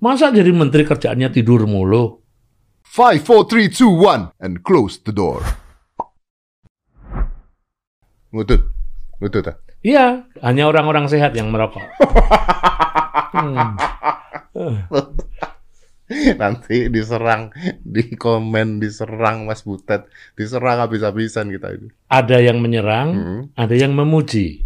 Masa jadi menteri kerjaannya tidur mulu? 5, 4, 3, 2, 1, and close the door. Ngutut. Ngutut ah. Iya, hanya orang-orang sehat yang merokok. Hmm. Nanti diserang, di komen diserang Mas Butet, diserang habis-habisan kita itu. Ada yang menyerang, Hmm. ada yang memuji.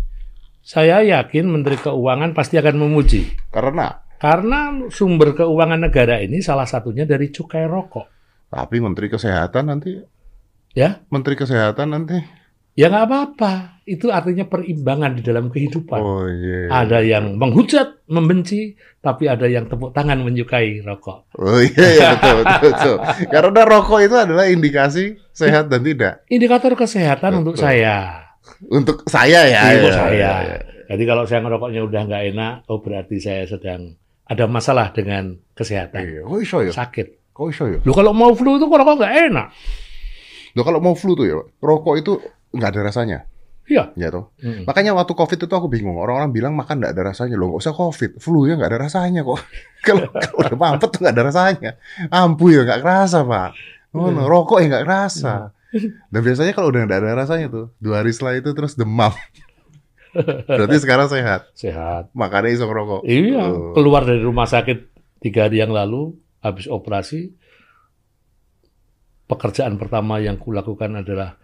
Saya yakin Menteri Keuangan pasti akan memuji. Karena Karena sumber keuangan negara ini salah satunya dari cukai rokok. tapi Menteri Kesehatan nanti, Ya, Menteri Kesehatan nanti. ya nggak apa-apa. Itu artinya perimbangan di dalam kehidupan. Oh iya. Ada yang menghujat, membenci, tapi ada yang tepuk tangan menyukai rokok. Oh iya, iya betul, betul, betul. Karena rokok itu adalah indikasi sehat dan tidak. Indikator kesehatan untuk Betul. saya. Untuk saya ya. Untuk ya, saya. ya, ya. Jadi kalau saya ngerokoknya udah nggak enak, oh berarti saya sedang ada masalah dengan kesehatan. Iya, kok iso ya? Sakit. Kok iso ya? Lu kalau mau flu itu rokok nggak enak. Loh kalau mau flu tuh ya, rokok itu nggak ada rasanya. Iya. Ya toh. Mm. Makanya waktu COVID itu aku bingung. Orang-orang bilang makan nggak ada rasanya. Loh nggak usah COVID. Flu ya nggak ada rasanya kok. kalau, udah mampet tuh nggak ada rasanya. Ampuh ya nggak kerasa pak. Oh, no. rokok ya nggak kerasa. Dan biasanya kalau udah nggak ada rasanya tuh, dua hari setelah itu terus demam. Berarti sekarang sehat. Sehat. Makanya iso ngerokok. Iya. Oh. Keluar dari rumah sakit tiga hari yang lalu, habis operasi, pekerjaan pertama yang kulakukan adalah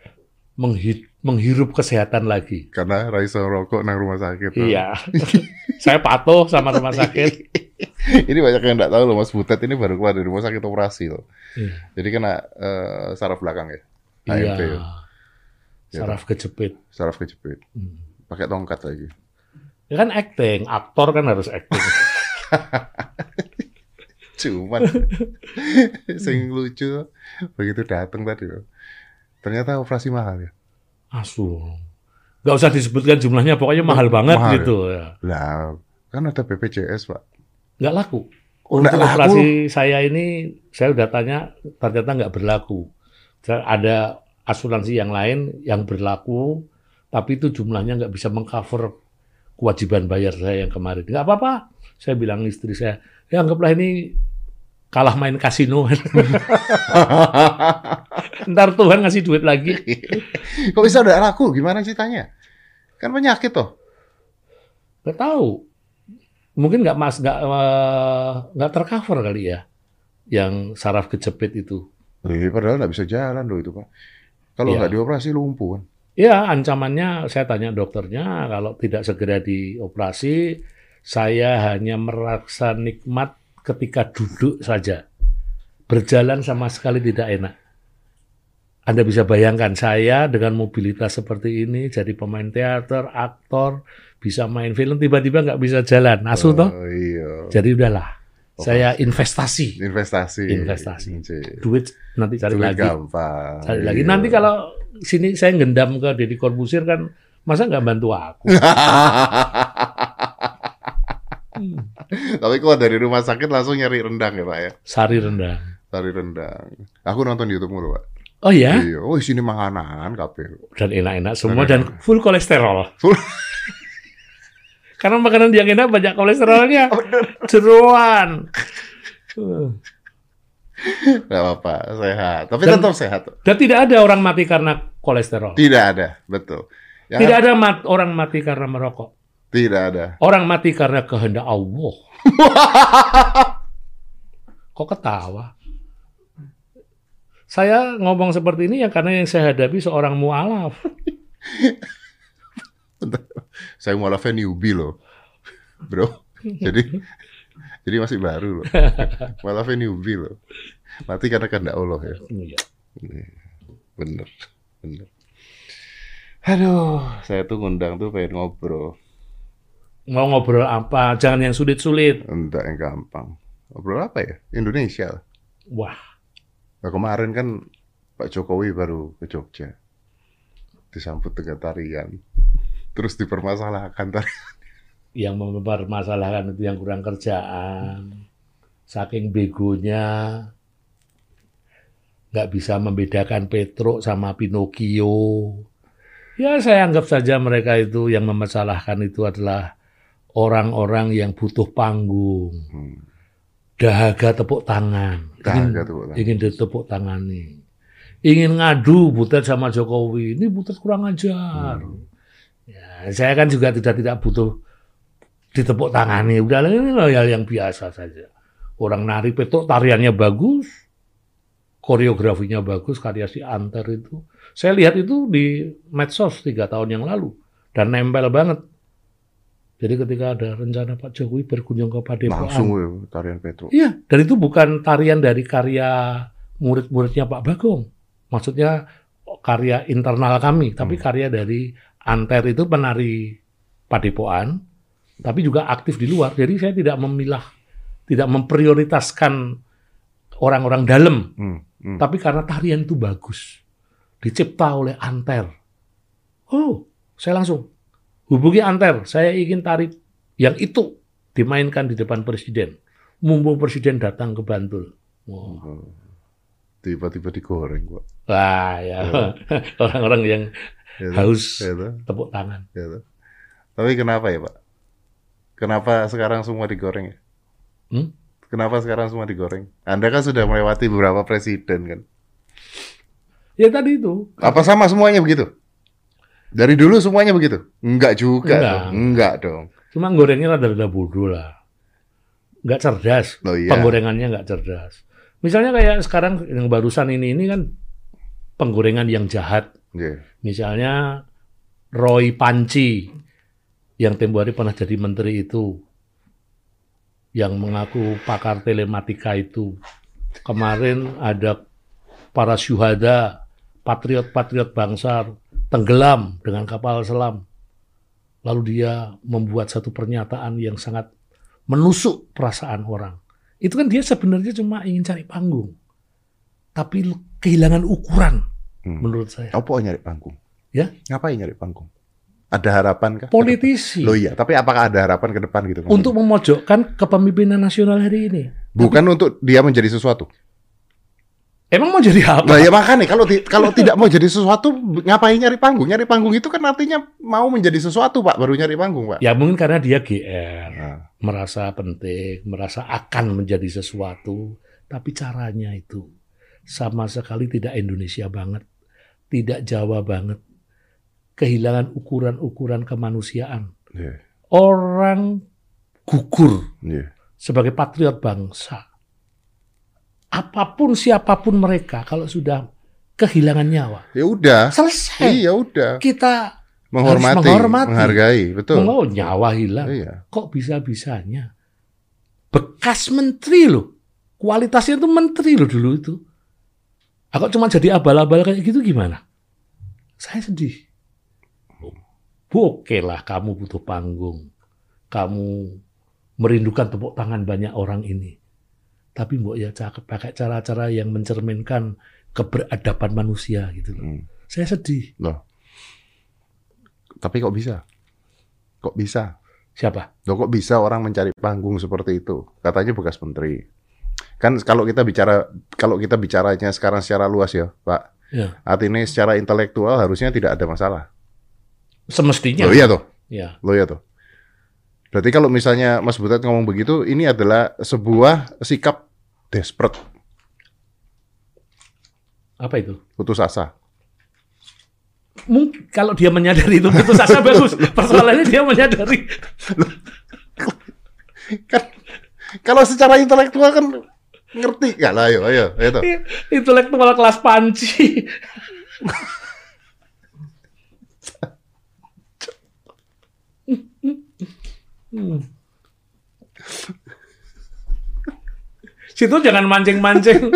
menghi- menghirup kesehatan lagi. Karena Raisa rokok nang rumah sakit. Iya. Saya patuh sama rumah sakit. ini banyak yang nggak tahu loh Mas Butet ini baru keluar dari rumah sakit operasi loh. Iya. Jadi kena eh, saraf belakang ya. Iya. AMP ya. Saraf kejepit. Saraf kejepit. Hmm. Pakai tongkat lagi. Ya kan acting, aktor kan harus acting. Cuman sing lucu begitu datang tadi. Ternyata operasi mahal ya. Asu. Gak usah disebutkan jumlahnya, pokoknya mahal banget Mahal gitu. Ya. Lah, kan ada BPJS, Pak. Nggak laku. Oh, Untuk nggak laku? operasi saya ini, saya udah tanya, ternyata nggak berlaku. Ada asuransi yang lain yang berlaku, tapi itu jumlahnya nggak bisa mengcover kewajiban bayar saya yang kemarin. Nggak apa-apa. Saya bilang istri saya, ya anggaplah ini kalah main kasino. Ntar Tuhan ngasih duit lagi. Kok bisa udah laku? Gimana ceritanya? Kan penyakit toh. Nggak tahu. Mungkin nggak mas nggak eh, nggak tercover kali ya, yang saraf kejepit itu. Eh, padahal nggak bisa jalan loh itu, Pak. Kalau Iya. nggak dioperasi lumpuh kan. Ya, ancamannya saya tanya dokternya kalau tidak segera dioperasi, saya hanya merasa nikmat ketika duduk saja. Berjalan sama sekali tidak enak. Anda bisa bayangkan saya dengan mobilitas seperti ini jadi pemain teater, aktor, bisa main film tiba-tiba nggak bisa jalan. Asu toh? Oh, iya. Jadi udahlah. Saya investasi. Investasi. Investasi. Cik. Duit nanti cari Duit lagi. gampang. Cari lagi. Iya. Nanti kalau sini saya ngendam ke Deddy Corbuzier kan masa nggak bantu aku? Hmm. Tapi kok dari rumah sakit langsung nyari rendang ya, Pak ya? Sari rendang. Cari rendang. Aku nonton di YouTube mulu, Pak. Oh ya, Iya. Oh, sini makanan kabeh. dan enak-enak semua Dan dan full kolesterol. Full. Karena makanan yang enak banyak kolesterolnya. Jeruan. Uh. Gak apa-apa, sehat. Tapi Dan- tetap sehat. Dan tidak ada orang mati karena kolesterol. Tidak ada, betul. Ya, Tidak ada mat- orang mati karena merokok. Tidak ada. Orang mati karena kehendak Allah. Kok ketawa? Saya ngomong seperti ini ya karena yang saya hadapi seorang mualaf. Saya malah newbie loh, bro. Jadi, jadi masih baru loh. Malah newbie loh. Mati karena kehendak Allah ya. Iya. Bener, bener. Aduh, saya tuh ngundang tuh pengen ngobrol. Mau ngobrol apa? Jangan yang sulit-sulit. Enggak yang gampang. Ngobrol apa ya? Indonesia. Wah, Nah, kemarin kan Pak Jokowi baru ke Jogja. Disambut dengan tarian. Terus dipermasalahkan yang mempermasalahkan itu yang kurang kerjaan. Saking begonya nggak bisa membedakan Petruk sama Pinocchio. Ya saya anggap saja mereka itu yang memasalahkan itu adalah orang-orang yang butuh panggung. Hmm. dahaga tepuk tangan. Ingin, Dahaga tepuk tangan. ingin ditepuk tangani. Ingin ngadu Butet sama Jokowi. Ini Butet kurang ajar. Hmm. Ya, saya kan juga tidak tidak butuh ditepuk tangani. Udah ini loh hal yang biasa saja. Orang nari petok tariannya bagus, koreografinya bagus, karya si Anter itu. Saya lihat itu di medsos tiga tahun yang lalu dan nempel banget. Jadi ketika ada rencana Pak Jokowi berkunjung ke Padepokan, Langsung ya, tarian Petro. Iya, dan itu bukan tarian dari karya murid-muridnya Pak Bagong. Maksudnya karya internal kami, tapi karya dari Anter itu penari Padepokan, tapi juga aktif di luar. Jadi saya tidak memilah, tidak memprioritaskan orang-orang dalam, Hmm, hmm. tapi karena tarian itu bagus, dicipta oleh Anter. Oh, saya langsung hubungi Anter. Saya ingin tari yang itu dimainkan di depan presiden. Mumpung presiden datang ke Bantul. Oh. Tiba-tiba digoreng kok. Wah, ya. Orang-orang yang Ya, haus toh, tepuk tangan. toh. Tapi kenapa ya Pak? Kenapa sekarang semua digoreng ya? Hmm? Kenapa sekarang semua digoreng? Anda kan sudah melewati beberapa presiden kan? Ya tadi itu. Apa sama semuanya begitu? Dari dulu semuanya begitu? Enggak juga Enggak. dong. Enggak dong. Cuma gorengnya rada-rada bodoh lah. Nggak cerdas. Oh iya. Penggorengannya nggak cerdas. Misalnya kayak sekarang yang barusan ini, ini kan penggorengan yang jahat. Iya. Misalnya Roy Panci yang tempo hari pernah jadi menteri itu yang mengaku pakar telematika itu. Kemarin ada para syuhada, patriot-patriot bangsa tenggelam dengan kapal selam. Lalu dia membuat satu pernyataan yang sangat menusuk perasaan orang. Itu kan dia sebenarnya cuma ingin cari panggung. Tapi kehilangan ukuran Hmm. menurut saya. Apa nyari panggung? Ya. Ngapain nyari panggung? Ada harapan kah? Politisi. Loh iya, tapi apakah ada harapan ke depan gitu? untuk memojokkan kepemimpinan nasional hari ini. bukan untuk dia menjadi sesuatu. Emang mau jadi apa? Nah ya makanya kalau ti- kalau tidak mau jadi sesuatu ngapain nyari panggung? Nyari panggung itu kan artinya mau menjadi sesuatu, Pak, baru nyari panggung, Pak. Ya mungkin karena dia GR, Nah, merasa penting, merasa akan menjadi sesuatu, tapi caranya itu sama sekali tidak Indonesia banget, tidak Jawa banget, kehilangan ukuran-ukuran kemanusiaan. iya, Orang gugur iya. sebagai patriot bangsa. Apa pun siapa pun mereka, kalau sudah kehilangan nyawa, Ya udah. selesai. Iya udah. Kita Menghormati, menghormati. menghargai, betul. Oh, nyawa hilang. Iya. Kok bisa-bisanya? Bekas menteri loh. Kualitasnya itu menteri loh dulu itu. Aku cuma jadi abal-abal kayak gitu gimana? Saya sedih. Bu, oke lah kamu butuh panggung. Kamu merindukan tepuk tangan banyak orang ini. Tapi mbok ya cakep pakai cara-cara yang mencerminkan keberadaban manusia gitu loh. Hmm. Saya sedih. Loh. Tapi kok bisa? Kok bisa? Siapa? Loh, kok bisa orang mencari panggung seperti itu? Katanya bekas menteri. Kan kalau kita bicara kalau kita bicaranya sekarang secara luas ya, Pak. Ya. Artinya secara intelektual harusnya tidak ada masalah. Semestinya. Loh iya toh. Ya. Loh iya toh. Berarti kalau misalnya Mas Butet ngomong begitu, ini adalah sebuah sikap desperate, Apa itu? putus asa. mungkin kalau dia menyadari itu putus asa bagus. Persoalannya dia menyadari. Kan kalau secara intelektual kan ngerti nggak lah ayo ayo toh. Intelektual kelas panci. Hmm. Situ jangan mancing-mancing.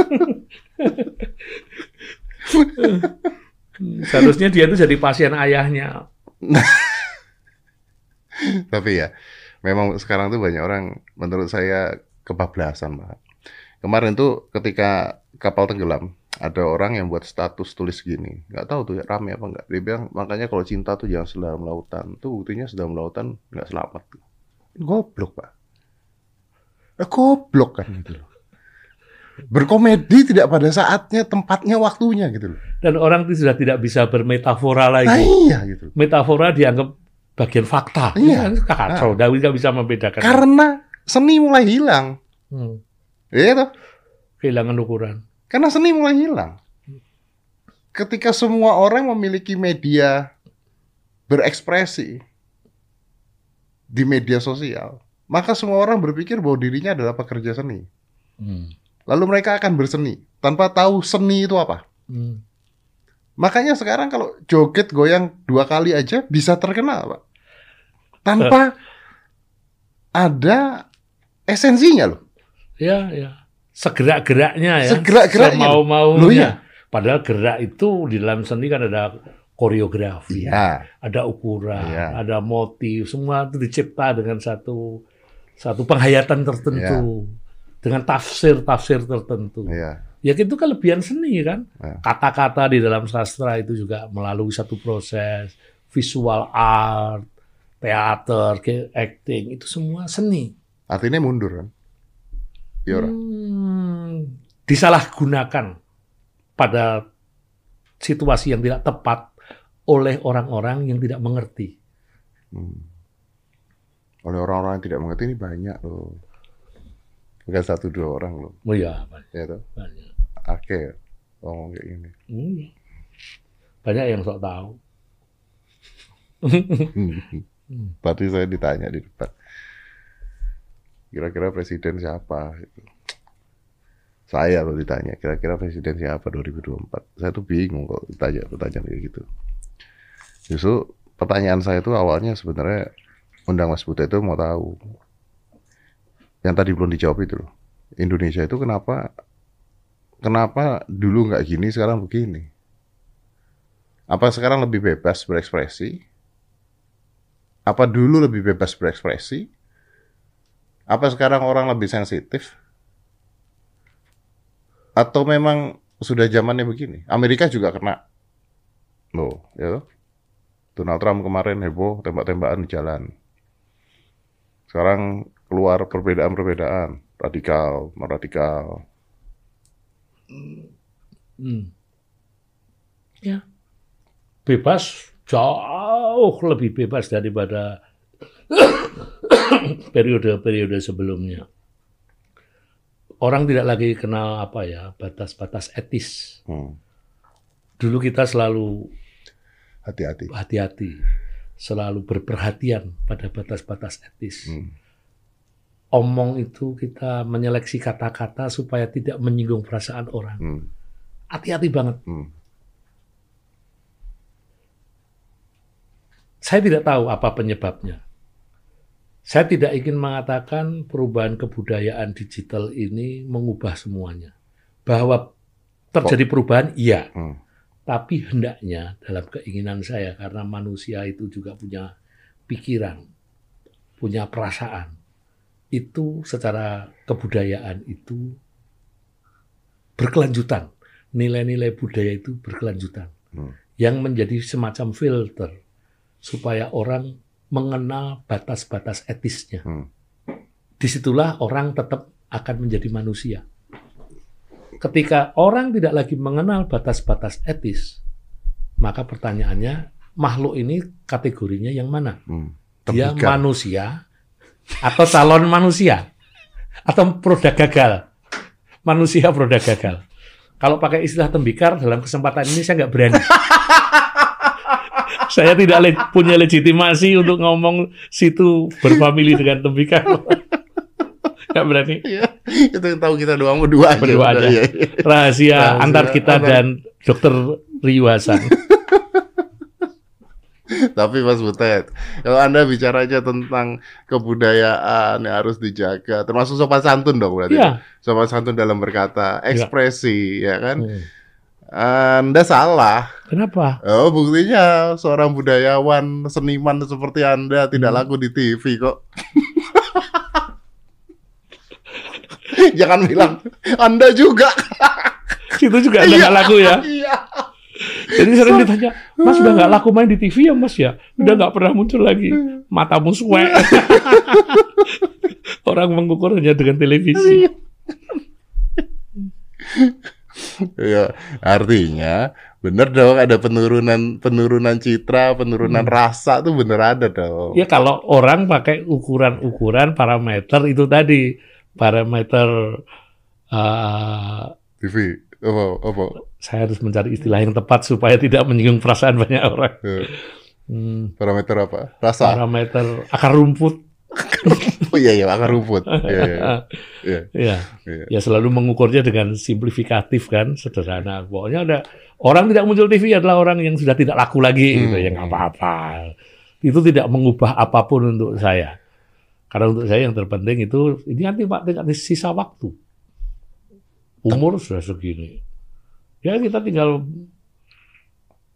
Seharusnya dia itu jadi pasien ayahnya. Tapi ya, memang sekarang tuh banyak orang menurut saya kebablasan, Pak. Kemarin tuh ketika kapal tenggelam, ada orang yang buat status tulis gini. Nggak tahu tuh ya, rame apa nggak. Dia bilang, makanya kalau cinta tuh jangan sedalam lautan. Tuh buktinya sedalam lautan nggak selamat. Goblok, Pak. Eh, goblok kan gitu loh. Berkomedi tidak pada saatnya, tempatnya, waktunya gitu loh. Dan orang itu sudah tidak bisa bermetafora lagi. Nah, iya gitu. metafora dianggap bagian fakta. Iya. Kan kacau. Dawi nggak bisa membedakan. Karena seni mulai hilang. Hmm. Iya toh. kehilangan ukuran. Karena seni mulai hilang. Ketika semua orang memiliki media berekspresi di media sosial, maka semua orang berpikir bahwa dirinya adalah pekerja seni. Hmm. Lalu mereka akan berseni tanpa tahu seni itu apa. Hmm. Makanya sekarang kalau joget goyang dua kali aja bisa terkenal, Pak. Tanpa ada esensinya loh. Ya, ya. Segerak-geraknya ya. Segerak-geraknya. Semau-maunya. Loh, iya. Padahal gerak itu di dalam seni kan ada koreografi, Iya. ada ukuran, Iya. ada motif, semua itu dicipta dengan satu satu penghayatan tertentu, dengan tafsir-tafsir tertentu. Iya. Ya itu kelebihan seni kan. Iya. Kata-kata di dalam sastra itu juga melalui satu proses visual art, teater, acting itu semua seni. Artinya mundur kan? Ora? Hmm, disalahgunakan pada situasi yang tidak tepat oleh orang-orang yang tidak mengerti. Hmm. Oleh orang-orang yang tidak mengerti ini banyak loh. Bukan satu dua orang loh. Oh iya, banyak. Ya toh? banyak. Oke. Ngomong kayak gini. Hmm. Banyak yang sok tahu. Hmm. Tadi saya ditanya di depan. Kira-kira presiden siapa? Gitu. Saya loh ditanya, kira-kira presiden siapa 2024? Saya tuh bingung kok ditanya pertanyaan kayak gitu. Justru pertanyaan saya itu awalnya sebenarnya undang Mas Buta itu mau tahu. Yang tadi belum dijawab itu loh. Indonesia itu kenapa kenapa dulu nggak gini sekarang begini? Apa sekarang lebih bebas berekspresi? Apa dulu lebih bebas berekspresi? Apa sekarang orang lebih sensitif? Atau memang sudah zamannya begini? Amerika juga kena. Loh, ya toh? Donald Trump kemarin heboh tembak-tembakan di jalan. Sekarang keluar perbedaan-perbedaan, radikal, non radikal. Hmm. Ya. Bebas jauh lebih bebas daripada periode-periode sebelumnya. Orang tidak lagi kenal apa ya batas-batas etis. Hmm, Dulu kita selalu Hati-hati. hati-hati, selalu berperhatian pada batas-batas etis. Hmm, Omong itu kita menyeleksi kata-kata supaya tidak menyinggung perasaan orang. hmm, Hati-hati banget. hmm, Saya tidak tahu apa penyebabnya. Saya tidak ingin mengatakan perubahan kebudayaan digital ini mengubah semuanya. Bahwa terjadi perubahan, iya. hmm, Tapi hendaknya dalam keinginan saya, karena manusia itu juga punya pikiran, punya perasaan. Itu secara kebudayaan itu berkelanjutan. Nilai-nilai budaya itu berkelanjutan. Hmm. Yang menjadi semacam filter supaya orang mengenal batas-batas etisnya. hmm. Di situlah orang tetap akan menjadi manusia. Ketika orang tidak lagi mengenal batas-batas etis, maka pertanyaannya, makhluk ini kategorinya yang mana? hmm. Dia manusia atau calon manusia atau produk gagal? Manusia produk gagal. Kalau pakai istilah tembikar dalam kesempatan ini saya nggak berani. saya tidak le- punya legitimasi untuk ngomong situ berfamili dengan tembikar. Nggak berani. Iya, itu yang tahu kita doang berdua aja. Berdua aja. iya, iya. Rahasia Rahasia antar kita antar- dan dokter Riu Hasan. Tapi Mas Butet, kalau Anda bicara aja tentang kebudayaan yang harus dijaga, termasuk sopan santun dong berarti. Iya. Sopan santun dalam berkata, ekspresi, ya kan? Hmm. Anda salah. Kenapa? Oh, buktinya seorang budayawan, seniman seperti Anda tidak Hmm. laku di TV kok. Jangan bilang Anda juga. Situ juga ada nggak laku ya. Iya. Jadi sering ditanya, Mas udah nggak laku main di TV ya Mas ya? Udah nggak pernah muncul lagi. Matamu suwe. Orang mengukur hanya dengan televisi. Ya, artinya bener dong ada penurunan penurunan citra, penurunan Hmm. rasa tuh bener ada dong. Ya kalau orang pakai ukuran-ukuran parameter itu tadi parameter eh, TV apa apa saya harus mencari istilah yang tepat supaya tidak menyinggung perasaan banyak orang. Eh, Hmm, parameter apa rasa parameter akar rumput. Oh iya iya akar rumput iya iya iya ya, iya. ya selalu mengukurnya dengan simplifikatif kan, sederhana. Pokoknya ada orang tidak muncul TV adalah orang yang sudah tidak laku lagi, gitu. Hmm. Ya nggak apa-apa. Itu tidak mengubah apa pun untuk saya. Karena untuk saya yang terpenting itu ini nanti pak tinggal sisa waktu. Umur sudah segini. Ya kita tinggal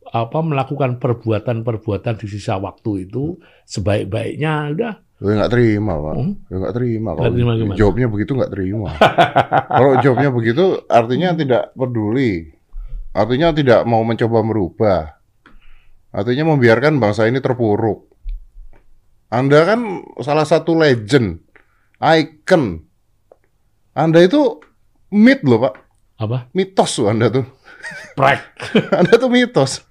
apa melakukan perbuatan-perbuatan di sisa waktu itu sebaik-baiknya udah Gue nggak terima pak, Hmm? gue nggak terima kalau terima gimana? jawabnya begitu nggak terima. kalau jawabnya begitu artinya tidak peduli, artinya tidak mau mencoba merubah, artinya membiarkan bangsa ini terpuruk. Anda kan salah satu legend, icon. Anda itu mit loh pak, apa mitos loh Anda tuh. prek Anda tuh mitos.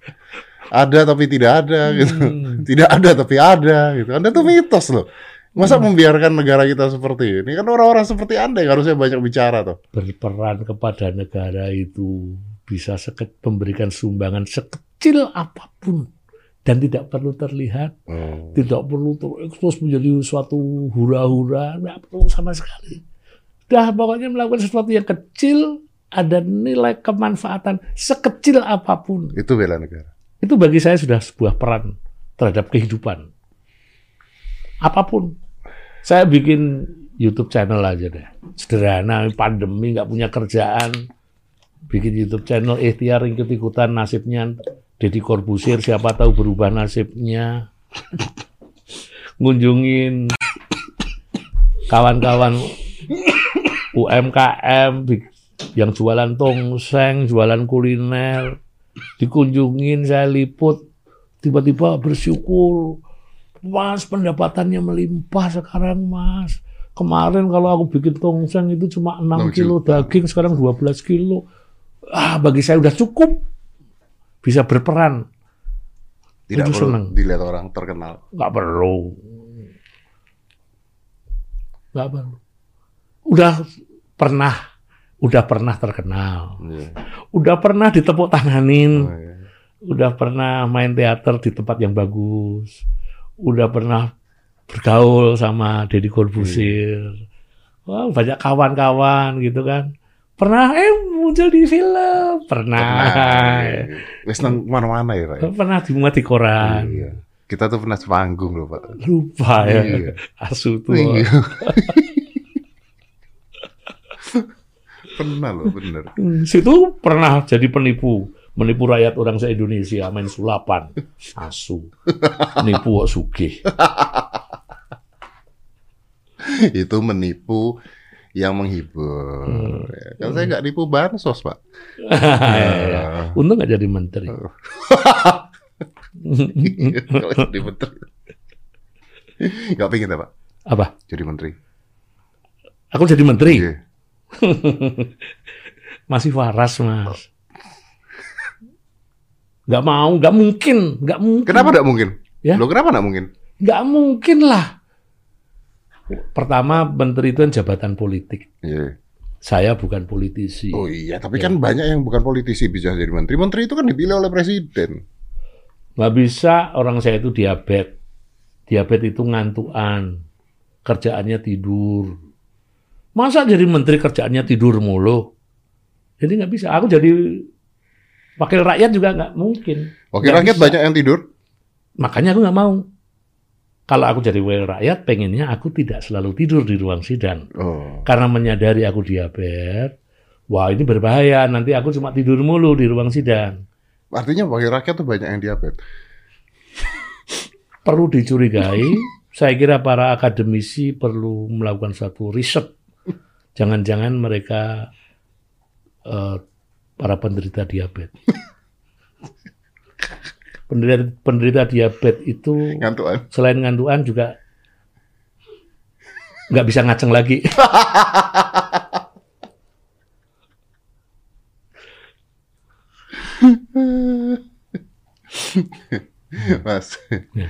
Ada tapi tidak ada gitu. Hmm. Tidak ada tapi ada gitu. Anda tuh mitos loh. Masa membiarkan negara kita seperti ini? Kan orang-orang seperti Anda yang harusnya banyak bicara tuh. berperan kepada negara itu bisa seke- memberikan sumbangan sekecil apa pun dan tidak perlu terlihat, tidak perlu terekspos menjadi suatu hura-hura, nggak perlu sama sekali. Dah pokoknya melakukan sesuatu yang kecil ada nilai kemanfaatan sekecil apa pun. Itu bela negara. Itu bagi saya sudah sebuah peran terhadap kehidupan. Apa pun. Saya bikin YouTube channel aja deh. Sederhana, pandemi nggak punya kerjaan. Bikin YouTube channel, ikhtiar ikut-ikutan nasibnya. Deddy Corbuzier, siapa tahu berubah nasibnya. Ngunjungin kawan-kawan UMKM yang jualan tongseng, jualan kuliner dikunjungin saya liput. Tiba-tiba bersyukur. Mas pendapatannya melimpah sekarang mas. Kemarin kalau aku bikin tongseng itu cuma 6 6 kilo daging sekarang 12 kilo. Ah bagi saya udah cukup. Bisa berperan. Tidak Itu perlu senang. dilihat orang terkenal. nggak perlu. Nggak perlu. Udah pernah udah pernah terkenal Iya. udah pernah ditepuk tanganin Oh, iya. udah pernah main teater di tempat yang bagus, udah pernah bergaul sama Deddy Corbuzier, wah banyak kawan-kawan gitu kan, pernah eh muncul di film, pernah, Nah, iya. Wes nang mana-mana ya, Pak. ya? pernah dimuat di koran, Iya. Kita tuh pernah sepanggung loh, Pak. lupa ya, Iya. asu tuh, Iya. pernah loh, bener. Hmm, situ pernah jadi penipu, menipu rakyat orang se-Indonesia main sulapan, asu, nipu kok sugih. Itu menipu yang menghibur. Ya, Kan saya nggak nipu bansos, Pak. Ya, Untung nggak jadi menteri. Kalau jadi menteri. Nggak pengen ya, Pak? Apa? Jadi menteri. Aku jadi menteri? Iya. Masih waras, Mas. Nggak mau, nggak mungkin, nggak mungkin. Kenapa nggak mungkin? Ya. Loh, kenapa nggak mungkin? Nggak mungkin lah. Pertama, menteri itu kan jabatan politik. Iya. Saya bukan politisi. Oh iya, tapi Ya. kan banyak yang bukan politisi bisa jadi menteri. Menteri itu kan dipilih oleh presiden. Nggak bisa orang saya itu diabetes. Diabetes itu ngantuan. Kerjaannya tidur. Masa jadi menteri kerjaannya tidur mulu? Jadi nggak bisa. Aku jadi wakil rakyat juga nggak mungkin. Wakil Nggak rakyat bisa. banyak yang tidur. Makanya aku nggak mau. Kalau aku jadi wakil rakyat, pengennya aku tidak selalu tidur di ruang sidang. Oh. Karena menyadari aku diabetes, wah ini berbahaya. Nanti aku cuma tidur mulu di ruang sidang. Artinya wakil rakyat tuh banyak yang diabetes. Perlu dicurigai. Saya kira para akademisi perlu melakukan suatu riset. Jangan-jangan mereka eh, para penderita diabetes. Penderita, penderita diabetes itu Ngantuan. selain ngantuan juga nggak bisa ngaceng lagi. Mas, Ya.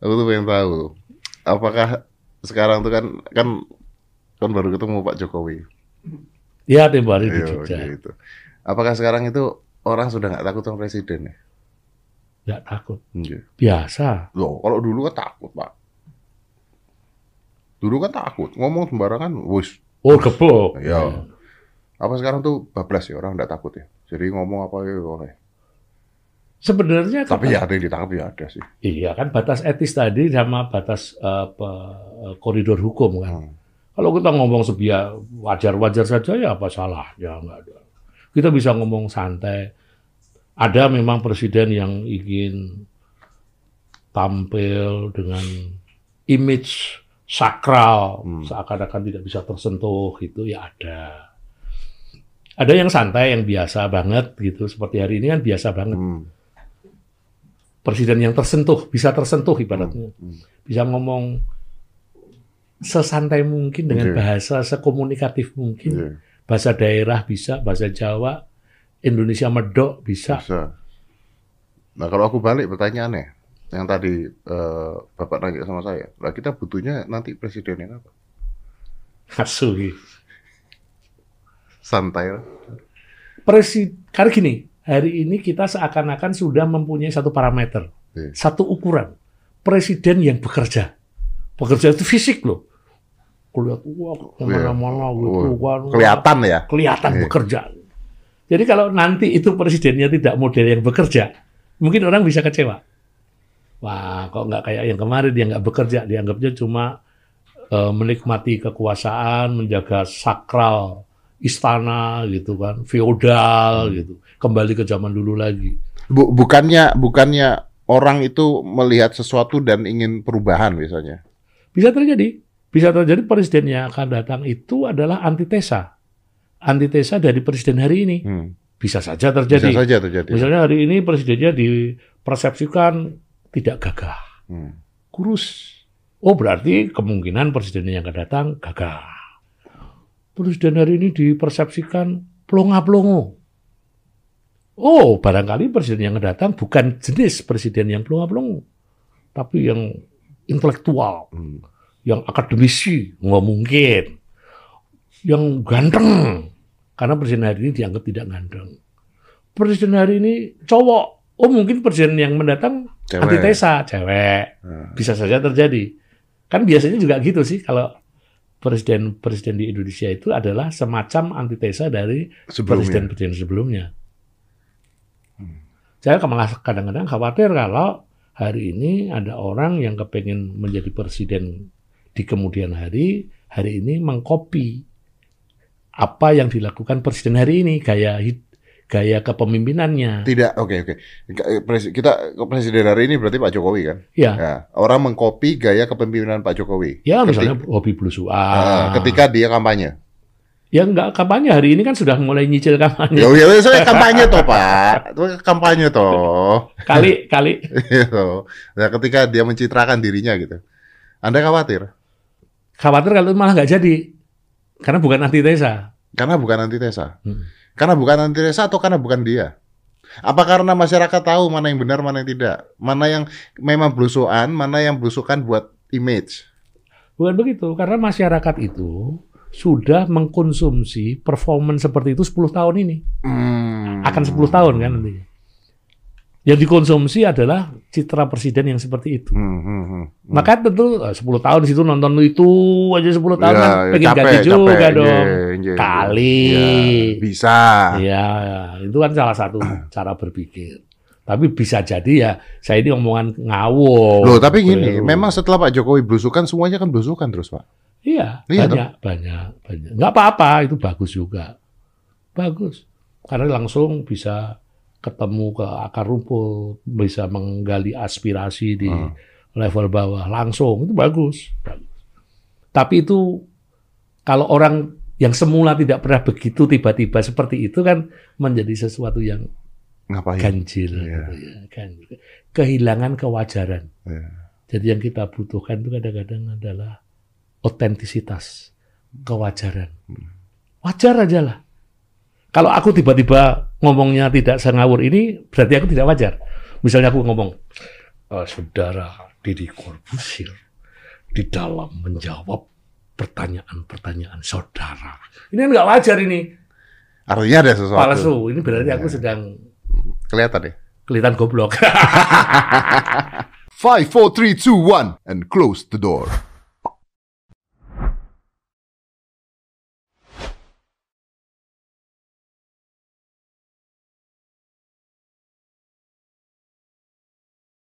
aku tuh pengen tahu, apakah sekarang tuh kan kan kan baru ketemu Pak Jokowi. Ya tempo hari di Iya, Jogja. gitu. Apakah sekarang itu orang sudah nggak takut sama presiden ya? Nggak takut. Iya. Biasa. Loh, kalau dulu kan takut, Pak. Dulu kan takut, ngomong sembarangan, wus. Oh gebok. Iya. Apa sekarang tuh bablas ya, orang nggak takut ya. Jadi ngomong apa ya boleh. Sebenarnya Tapi tetap- ya ada yang ditangkap ya ada sih. Iya kan batas etis tadi sama batas pe- koridor hukum kan. Hmm. Kalau kita ngomong sebia wajar-wajar saja ya apa salahnya nggak ada. Kita bisa ngomong santai. Ada memang presiden yang ingin tampil dengan image sakral, Hmm. seakan-akan tidak bisa tersentuh gitu ya ada. Ada yang santai, yang biasa banget gitu. Seperti hari ini kan biasa banget. Hmm. Presiden yang tersentuh, bisa tersentuh ibaratnya. Hmm. Bisa ngomong sesantai mungkin dengan Oke. bahasa sekomunikatif mungkin. Iya, Bahasa daerah bisa, bahasa Jawa, Indonesia medok bisa. bisa. Nah kalau aku balik pertanyaannya, yang tadi eh, Bapak nanya sama saya, lah kita butuhnya nanti presiden yang apa? Asu gitu. Santai lah. Presi, karena gini, hari ini kita seakan-akan sudah mempunyai satu parameter, Iya. satu ukuran. Presiden yang bekerja. Bekerja itu fisik loh. Kulihat, wah, ke mana-mana gitu Oh, kan. Kelihatan ya? kelihatan Iya. bekerja. Jadi kalau nanti itu presidennya tidak model yang bekerja, mungkin orang bisa kecewa. Wah, kok nggak kayak yang kemarin dia nggak bekerja, dianggapnya cuma eh, menikmati kekuasaan, menjaga sakral istana gitu kan, feodal gitu, kembali ke zaman dulu lagi. Bu- bukannya bukannya orang itu melihat sesuatu dan ingin perubahan biasanya. Bisa terjadi, bisa terjadi presiden yang akan datang itu adalah antitesa, antitesa dari presiden hari ini. Hmm. Bisa saja Bisa terjadi. saja terjadi. Misalnya hari ini presidennya dipersepsikan tidak gagah, Hmm. kurus. Oh berarti kemungkinan presiden yang akan datang gagah. Presiden hari ini dipersepsikan plonga-plongo. Oh barangkali presiden yang akan datang bukan jenis presiden yang plonga-plongo, tapi yang intelektual, Hmm. yang akademisi, nggak mungkin. Yang ganteng, karena presiden hari ini dianggap tidak ganteng. Presiden hari ini cowok, oh mungkin presiden yang mendatang Cewek. antitesa, cewek. Hmm. Bisa saja terjadi. Kan biasanya juga gitu sih, kalau presiden-presiden di Indonesia itu adalah semacam antitesa dari Sebelumnya. presiden-presiden sebelumnya. Saya malah kadang-kadang khawatir kalau hari ini ada orang yang kepengen menjadi presiden di kemudian hari, hari ini mengkopi apa yang dilakukan presiden hari ini, gaya gaya kepemimpinannya. Tidak, oke oke. Pres- Kita presiden hari ini berarti Pak Jokowi kan? Ya, Ya, orang mengkopi gaya kepemimpinan Pak Jokowi. ya Ketik- misalnya hobi belusuan. Ah, ketika dia kampanye. Ya enggak kampanye hari ini kan sudah mulai nyicil kampanye. Ya, ya, saya kampanye toh Pak, Itu kampanye toh. Kali kali Gitu. Nah, ketika dia mencitrakan dirinya gitu. Anda khawatir? khawatir kalau malah nggak jadi. Karena bukan antitesa. Karena bukan antitesa. Hmm. Karena bukan antitesa atau karena bukan dia? Apa karena masyarakat tahu mana yang benar, mana yang tidak? Mana yang memang belusuan, mana yang belusukan buat image? Bukan begitu, karena masyarakat itu sudah mengkonsumsi performance seperti itu 10 tahun ini. Hmm. Akan 10 tahun kan nantinya. Yang dikonsumsi adalah citra presiden yang seperti itu. Hmm, hmm, hmm. Maka tentu eh, 10 tahun di situ nonton itu aja 10 tahun Ya, kan ya, pengen capek, ganti juga capek. dong. Iya, iya, Kali. iya. Bisa. Iya, itu kan salah satu cara berpikir. Tapi bisa jadi ya, saya ini omongan ngawur. Loh, tapi gini, memang setelah Pak Jokowi belusukan, semuanya kan belusukan terus, Pak. Iya, Iya, banyak, banyak, banyak. Nggak apa-apa, itu bagus juga. Bagus. Karena langsung bisa ketemu ke akar rumput, bisa menggali aspirasi di Hmm. level bawah langsung, itu bagus. bagus. Tapi itu kalau orang yang semula tidak pernah begitu tiba-tiba seperti itu kan menjadi sesuatu yang Ngapain? ganjil, Iya. gitu ya, ganjil. kehilangan kewajaran. Iya. Jadi yang kita butuhkan itu kadang-kadang adalah otentisitas, kewajaran. Wajar aja lah. Kalau aku tiba-tiba ngomongnya tidak sengawur ini, berarti aku tidak wajar. Misalnya aku ngomong, "Eh, saudara Deddy Corbuzier di dalam menjawab pertanyaan-pertanyaan saudara. Ini kan nggak wajar ini. Artinya ada sesuatu. Palsu. Ini berarti aku Iya. sedang Kelihatan ya. kelihatan goblok. Five, four, three, two, one, and close the door.